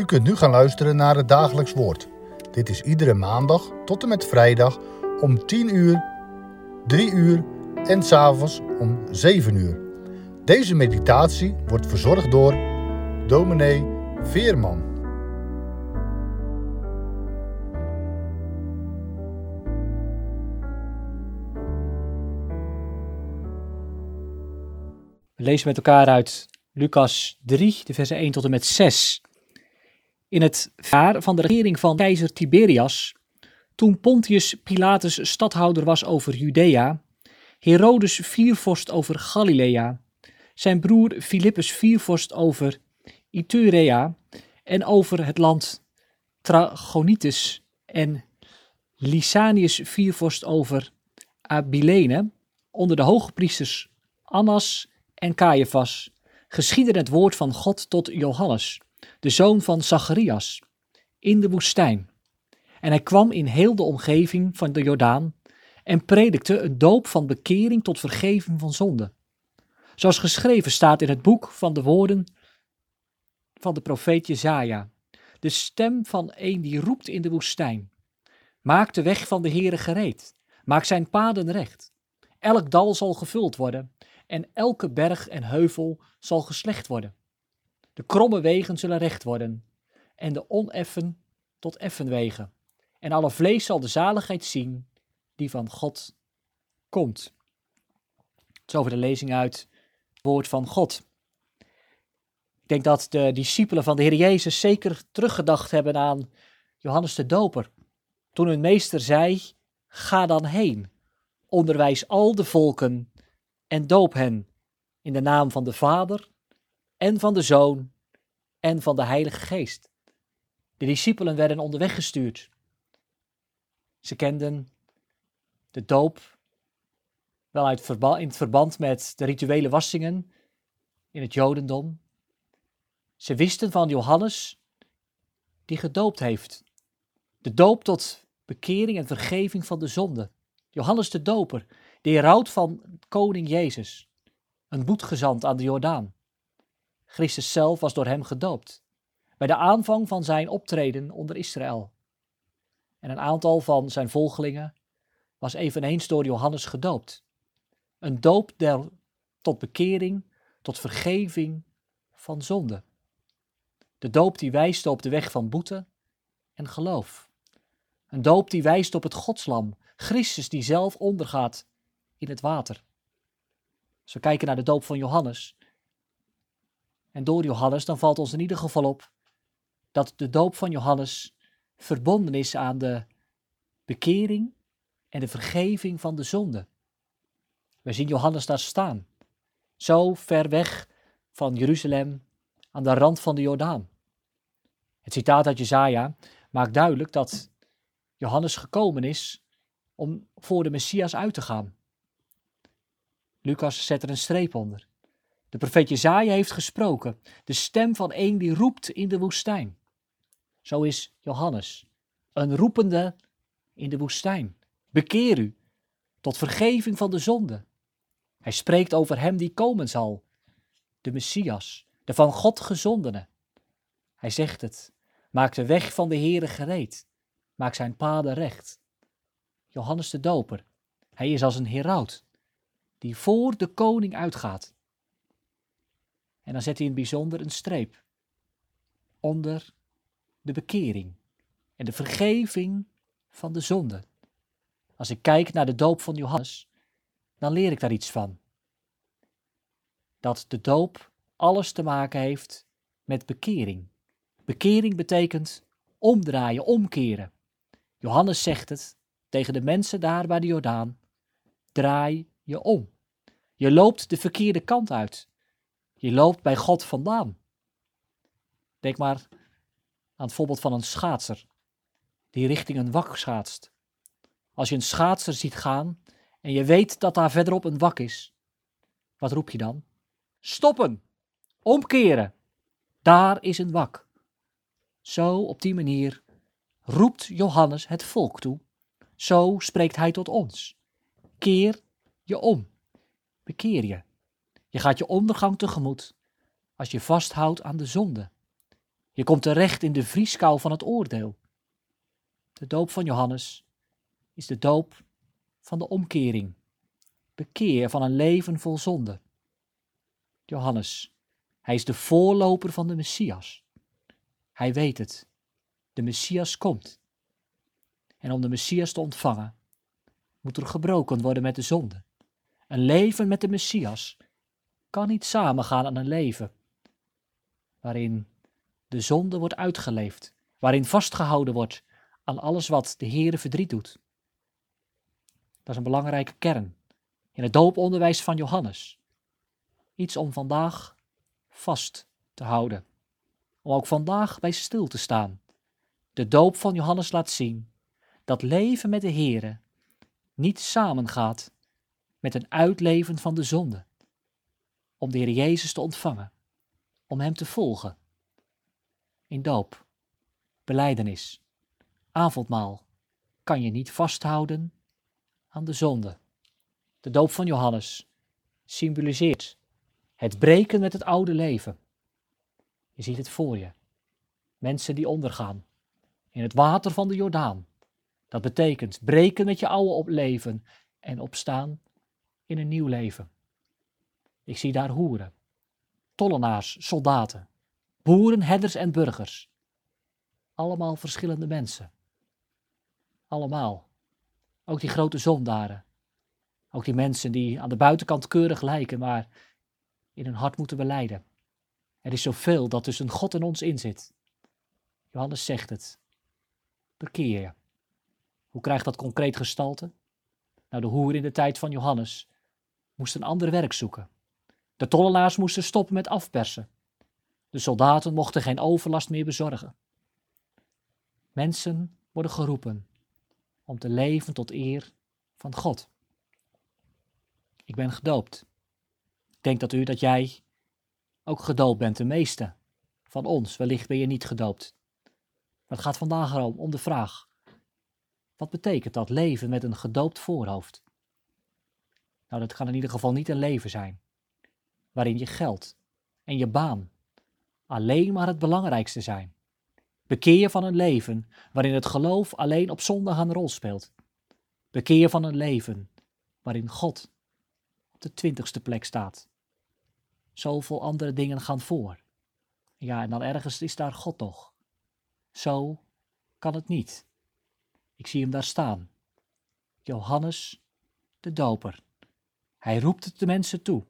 U kunt nu gaan luisteren naar het dagelijks woord. Dit is iedere maandag tot en met vrijdag om 10 uur, 3 uur en s'avonds om 7 uur. Deze meditatie wordt verzorgd door dominee Veerman. We lezen met elkaar uit Lucas 3, de versen 1 tot en met 6. In het jaar van de regering van keizer Tiberias, toen Pontius Pilatus stadhouder was over Judea, Herodes viervorst over Galilea, zijn broer Philippus viervorst over Iturea en over het land Trachonitis en Lysanius viervorst over Abilene, onder de hoge priesters Annas en Caiaphas, geschiedde het woord van God tot Johannes, de zoon van Zacharias, in de woestijn. En hij kwam in heel de omgeving van de Jordaan en predikte een doop van bekering tot vergeving van zonde. Zoals geschreven staat in het boek van de woorden van de profeet Jezaja. De stem van een die roept in de woestijn. Maak de weg van de Heere gereed. Maak zijn paden recht. Elk dal zal gevuld worden en elke berg en heuvel zal geslecht worden. De kromme wegen zullen recht worden en de oneffen tot effen wegen. En alle vlees zal de zaligheid zien die van God komt. Het is over de lezing uit het woord van God. Ik denk dat de discipelen van de Heer Jezus zeker teruggedacht hebben aan Johannes de Doper. Toen hun meester zei, ga dan heen, onderwijs al de volken en doop hen in de naam van de Vader en van de Zoon en van de Heilige Geest. De discipelen werden onderweg gestuurd. Ze kenden de doop wel uit in het verband met de rituele wassingen in het Jodendom. Ze wisten van Johannes die gedoopt heeft. De doop tot bekering en vergeving van de zonde. Johannes de Doper, de heraut van koning Jezus, een boetgezant aan de Jordaan. Christus zelf was door hem gedoopt, bij de aanvang van zijn optreden onder Israël. En een aantal van zijn volgelingen was eveneens door Johannes gedoopt. Een doop der, tot bekering, tot vergeving van zonde. De doop die wijst op de weg van boete en geloof. Een doop die wijst op het godslam, Christus die zelf ondergaat in het water. Als we kijken naar de doop van Johannes, en door Johannes, dan valt ons in ieder geval op dat de doop van Johannes verbonden is aan de bekering en de vergeving van de zonde. We zien Johannes daar staan, zo ver weg van Jeruzalem, aan de rand van de Jordaan. Het citaat uit Jezaja maakt duidelijk dat Johannes gekomen is om voor de Messias uit te gaan. Lucas zet er een streep onder. De profeet Jezaja heeft gesproken, de stem van een die roept in de woestijn. Zo is Johannes, een roepende in de woestijn. Bekeer u tot vergeving van de zonde. Hij spreekt over hem die komen zal, de Messias, de van God gezondene. Hij zegt het, maak de weg van de Heere gereed, maak zijn paden recht. Johannes de Doper, hij is als een heraut, die voor de koning uitgaat. En dan zet hij in het bijzonder een streep onder de bekering en de vergeving van de zonde. Als ik kijk naar de doop van Johannes, dan leer ik daar iets van. Dat de doop alles te maken heeft met bekering. Bekering betekent omdraaien, omkeren. Johannes zegt het tegen de mensen daar bij de Jordaan: draai je om. Je loopt de verkeerde kant uit. Je loopt bij God vandaan. Denk maar aan het voorbeeld van een schaatser die richting een wak schaatst. Als je een schaatser ziet gaan en je weet dat daar verderop een wak is, wat roep je dan? Stoppen! Omkeren! Daar is een wak. Zo, op die manier, roept Johannes het volk toe. Zo spreekt hij tot ons. Keer je om. Bekeer je. Je gaat je ondergang tegemoet als je vasthoudt aan de zonde. Je komt terecht in de vrieskou van het oordeel. De doop van Johannes is de doop van de omkering, bekeer van een leven vol zonde. Johannes, hij is de voorloper van de Messias. Hij weet het. De Messias komt. En om de Messias te ontvangen, moet er gebroken worden met de zonde. Een leven met de Messias kan niet samengaan aan een leven waarin de zonde wordt uitgeleefd, waarin vastgehouden wordt aan alles wat de Heere verdriet doet. Dat is een belangrijke kern in het dooponderwijs van Johannes. Iets om vandaag vast te houden, om ook vandaag bij stil te staan. De doop van Johannes laat zien dat leven met de Heere niet samengaat met een uitleven van de zonde. Om de Heer Jezus te ontvangen, om Hem te volgen. In doop, beleidenis, avondmaal kan je niet vasthouden aan de zonde. De doop van Johannes symboliseert het breken met het oude leven. Je ziet het voor je. Mensen die ondergaan in het water van de Jordaan. Dat betekent breken met je oude leven en opstaan in een nieuw leven. Ik zie daar hoeren, tollenaars, soldaten, boeren, herders en burgers. Allemaal verschillende mensen. Allemaal. Ook die grote zondaren. Ook die mensen die aan de buitenkant keurig lijken, maar in hun hart moeten beleiden. Er is zoveel dat tussen God en ons in zit. Johannes zegt het. Bekeer je. Hoe krijgt dat concreet gestalte? Nou, de hoer in de tijd van Johannes moest een ander werk zoeken. De tollenaars moesten stoppen met afpersen. De soldaten mochten geen overlast meer bezorgen. Mensen worden geroepen om te leven tot eer van God. Ik ben gedoopt. Ik denk dat u, dat jij ook gedoopt bent, de meeste van ons. Wellicht ben je niet gedoopt. Maar het gaat vandaag erom, om de vraag: wat betekent dat leven met een gedoopt voorhoofd? Nou, dat kan in ieder geval niet een leven zijn waarin je geld en je baan alleen maar het belangrijkste zijn. Bekeer je van een leven waarin het geloof alleen op zondag een rol speelt. Bekeer van een leven waarin God op de twintigste plek staat. Zoveel andere dingen gaan voor. Ja, en dan ergens is daar God toch. Zo kan het niet. Ik zie hem daar staan. Johannes de Doper. Hij roept het de mensen toe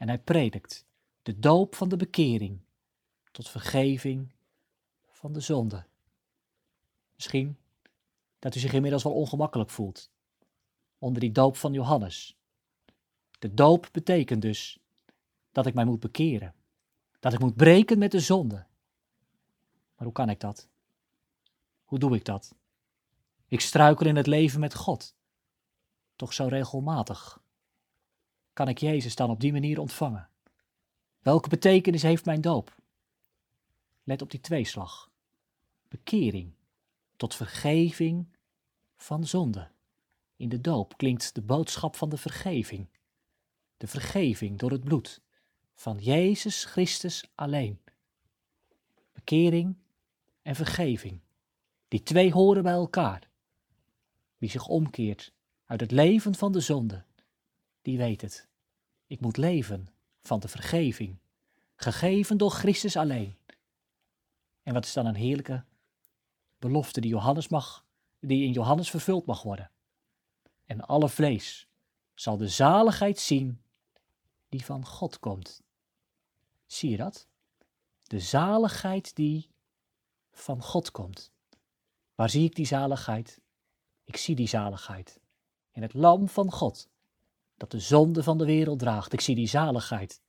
en hij predikt de doop van de bekering tot vergeving van de zonde. Misschien dat u zich inmiddels wel ongemakkelijk voelt onder die doop van Johannes. De doop betekent dus dat ik mij moet bekeren, dat ik moet breken met de zonde. Maar hoe kan ik dat? Hoe doe ik dat? Ik struikel in het leven met God, toch zo regelmatig. Kan ik Jezus dan op die manier ontvangen? Welke betekenis heeft mijn doop? Let op die tweeslag. Bekering tot vergeving van zonde. In de doop klinkt de boodschap van de vergeving. De vergeving door het bloed van Jezus Christus alleen. Bekering en vergeving. Die twee horen bij elkaar. Wie zich omkeert uit het leven van de zonde, die weet het. Ik moet leven van de vergeving, gegeven door Christus alleen. En wat is dan een heerlijke belofte die, Johannes mag, die in Johannes vervuld mag worden. En alle vlees zal de zaligheid zien die van God komt. Zie je dat? De zaligheid die van God komt. Waar zie ik die zaligheid? Ik zie die zaligheid in het lam van God, dat de zonde van de wereld draagt. Ik zie die zaligheid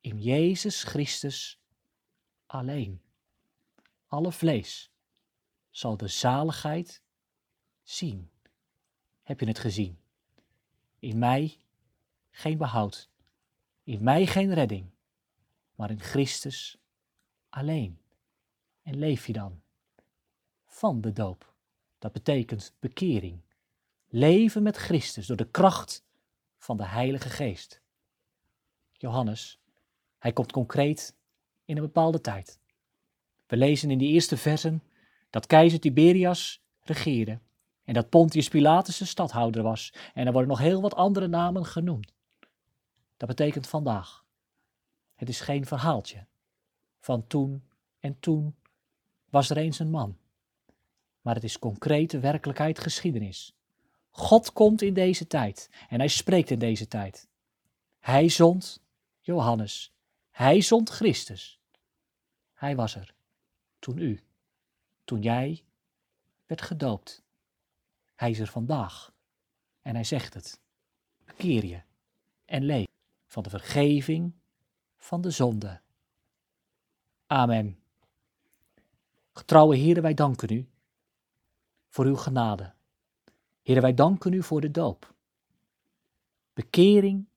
in Jezus Christus alleen alle vlees zal de zaligheid zien. Heb je het gezien? In mij geen behoud, in mij geen redding, maar in Christus alleen. En leef je dan van de doop. Dat betekent bekering. Leven met Christus door de kracht van de Heilige Geest. Johannes, hij komt concreet in een bepaalde tijd We lezen in die eerste versen dat keizer Tiberias regeerde en dat Pontius Pilatus de stadhouder was. En er worden nog heel wat andere namen genoemd. Dat betekent vandaag. Het is geen verhaaltje van toen en toen was er eens een man. Maar het is concrete werkelijkheid geschiedenis. God komt in deze tijd en hij spreekt in deze tijd. Hij zond Johannes. Hij zond Christus. Hij was er toen u, toen jij werd gedoopt. Hij is er vandaag en hij zegt het. Bekeer je en leef van de vergeving van de zonde. Amen. Getrouwe Heere, wij danken u voor uw genade. Heere, wij danken u voor de doop. Bekering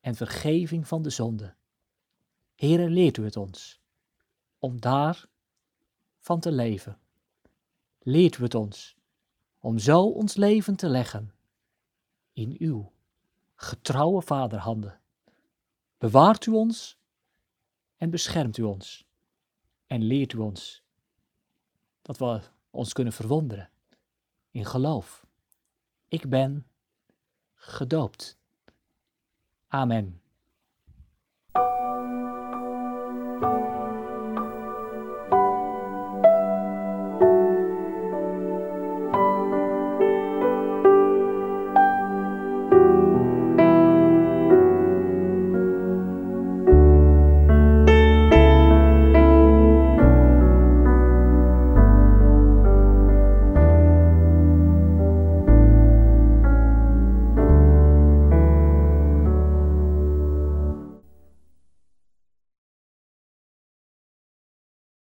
en vergeving van de zonde. Heere, leert u het ons om daar van te leven. Leert u het ons om zo ons leven te leggen in uw getrouwe vaderhanden. Bewaart u ons en beschermt u ons en leert u ons dat we ons kunnen verwonderen in geloof. Ik ben gedoopt. Amen.